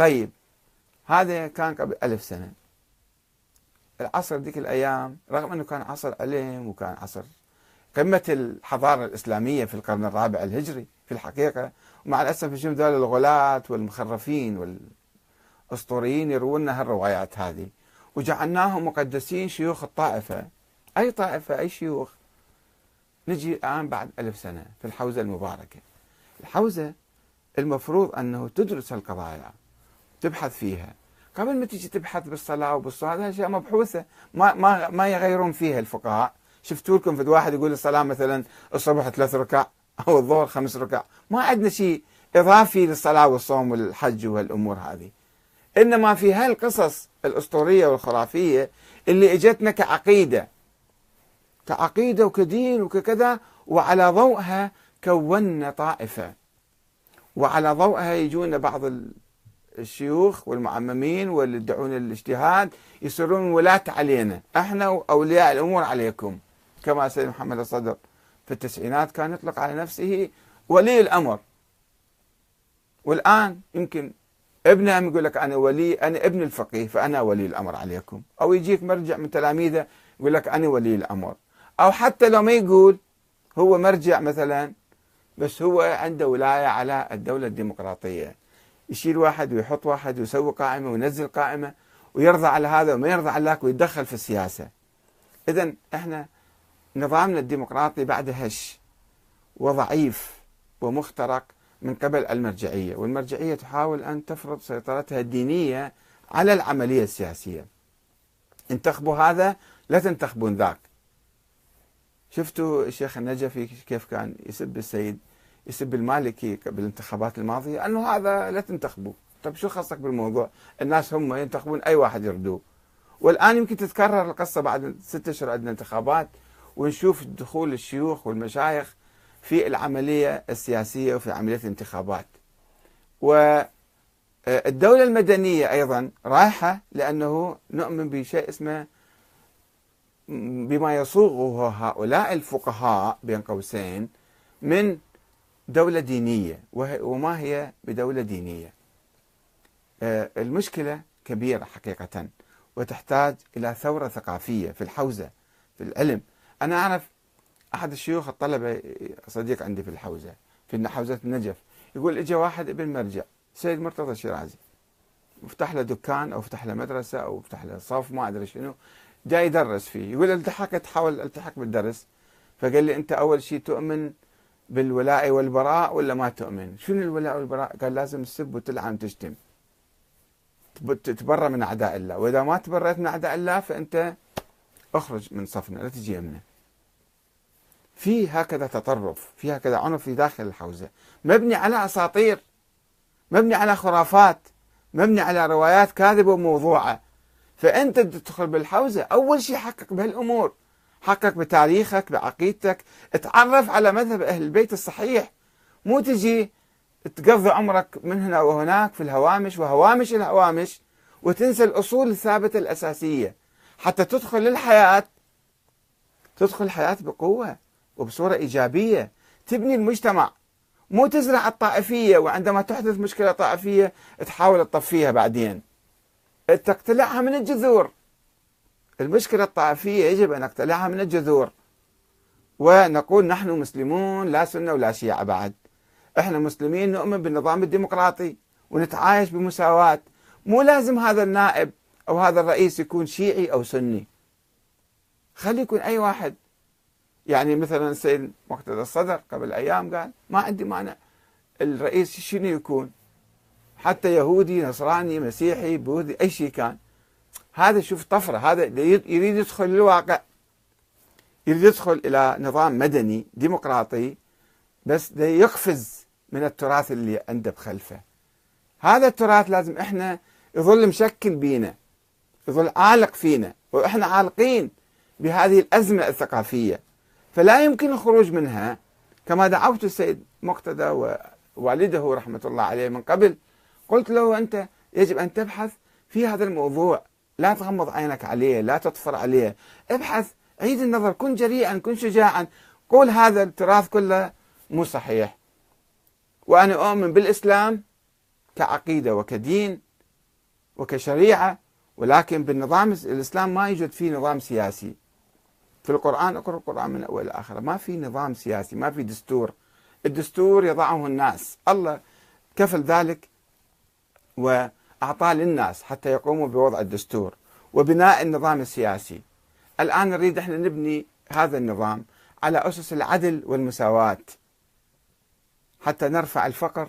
طيب هذا كان قبل ألف سنة. العصر ذيك الأيام رغم أنه كان عصر علم وكان عصر قمة الحضارة الإسلامية في القرن الرابع الهجري في الحقيقة ومع الأسف يجون ذول الغلاة والمخرفين والأسطوريين يروون لنا هالروايات هذه. وجعلناهم مقدسين شيوخ الطائفة. أي طائفة أي شيوخ. نجي الآن بعد ألف سنة في الحوزة المباركة. الحوزة المفروض أنه تدرس القضايا. تبحث فيها. قبل ما تيجي تبحث بالصلاة وبالصلاة هذه أشياء مبحوثة. ما ما ما يغيرون فيها الفقهاء. شفتوا لكم في واحد يقول الصلاة مثلا الصبح ثلاث ركع أو الظهر خمس ركع. ما عندنا شيء إضافي للصلاة والصوم والحج والأمور هذه. إنما في هالقصص الأسطورية والخرافية اللي إجتنا كعقيدة. كعقيدة وكدين وككذا وعلى ضوءها كونا طائفة. وعلى ضوءها يجون بعض الشيوخ والمعممين واللي يدعون الاجتهاد يصيرون ولاة علينا. إحنا اولياء الأمور عليكم. كما سيد محمد الصدر في التسعينات كان يطلق على نفسه ولي الأمر. والآن يمكن ابنه يقول لك أنا ولي أنا ابن الفقيه فأنا ولي الأمر عليكم. أو يجيك مرجع من تلاميذه يقول لك أنا ولي الأمر. أو حتى لو ما يقول هو مرجع مثلا بس هو عنده ولاية على الدولة الديمقراطية. يشيل واحد ويحط واحد ويسوي قائمة وينزل قائمة ويرضى على هذا وما يرضى على ذاك ويتدخل في السياسة. اذا إحنا نظامنا الديمقراطي بعد هش وضعيف ومخترق من قبل المرجعية، والمرجعية تحاول أن تفرض سيطرتها الدينية على العملية السياسية. انتخبوا هذا لا تنتخبون ذاك. شفتوا الشيخ النجفي كيف كان يسب السيد يسب المالكي بالانتخابات الماضية أنه هذا لا تنتخبوا طيب شو خصك بالموضوع؟ الناس هم ينتخبون أي واحد يردوه. والآن يمكن تتكرر القصة بعد ستة أشهر عندنا انتخابات ونشوف دخول الشيوخ والمشايخ في العملية السياسية وفي عملية الانتخابات. والدولة المدنية أيضا رايحة لأنه نؤمن بشيء اسمه بما يصوغه هؤلاء الفقهاء بين قوسين من دولة دينية وما هي بدولة دينية؟ آه، المشكلة كبيرة حقيقة وتحتاج إلى ثورة ثقافية في الحوزة في العلم أنا أعرف أحد الشيوخ الطلبة صديق عندي في الحوزة في حوزة النجف يقول إجا واحد ابن مرجع سيد مرتضى الشيرازي فتح له دكان أو فتح له مدرسة أو فتح له صف ما أدري شنو. جاي يدرس فيه. يقول التحقت حاول التحق بالدرس. فقال لي أنت أول شيء تؤمن بالولاء والبراء ولا ما تؤمن؟ شنو الولاء والبراء؟ قال لازم تسب وتلعن وتشتم تتبرى من أعداء الله. وإذا ما تبرأت من أعداء الله فأنت أخرج من صفنا لا تجي يمنا في هكذا تطرف في هكذا عنف في داخل الحوزة. مبني على أساطير مبني على خرافات مبني على روايات كاذبة وموضوعة. فأنت تدخل بالحوزة أول شيء حقق بهالأمور. حقق بتاريخك بعقيدتك. اتعرف على مذهب أهل البيت الصحيح. مو تجي تقضي عمرك من هنا وهناك في الهوامش وهوامش الهوامش وتنسى الأصول الثابتة الأساسية. حتى تدخل للحياة تدخل الحياة بقوة وبصورة إيجابية. تبني المجتمع. مو تزرع الطائفية وعندما تحدث مشكلة طائفية تحاول تطفيها بعدين. تقتلعها من الجذور. المشكلة الطائفية يجب أن نقتلعها من الجذور. ونقول نحن مسلمون لا سنة ولا شيعة بعد. إحنا مسلمين نؤمن بالنظام الديمقراطي ونتعايش بمساواة. مو لازم هذا النائب أو هذا الرئيس يكون شيعي أو سني. خلي يكون أي واحد. يعني مثلا السيد مقتدى الصدر قبل أيام قال ما عندي مانع الرئيس شنو يكون؟ حتى يهودي نصراني مسيحي بوذي أي شيء كان. هذا شوف طفرة هذا يريد يدخل للواقع يريد يدخل إلى نظام مدني ديمقراطي بس ده يقفز من التراث اللي عنده بخلفه. هذا التراث لازم إحنا يظل مشكل بينا يظل عالق فينا وإحنا عالقين بهذه الأزمة الثقافية. فلا يمكن الخروج منها. كما دعوت السيد مقتدى ووالده رحمة الله عليه من قبل قلت له أنت يجب أن تبحث في هذا الموضوع. لا تغمض عينك عليه لا تطفر عليه. ابحث عيد النظر كن جريئا كن شجاعا. قول هذا التراث كله مو صحيح. وأنا أؤمن بالإسلام كعقيدة وكدين وكشريعة ولكن بالنظام الإسلام ما يوجد فيه نظام سياسي. في القرآن اقرأ القرآن من أول لآخر ما في نظام سياسي ما في دستور. الدستور يضعه الناس. الله كفل ذلك وأعطاه للناس حتى يقوموا بوضع الدستور وبناء النظام السياسي. الآن نريد إحنا نبني هذا النظام على أسس العدل والمساواة حتى نرفع الفقر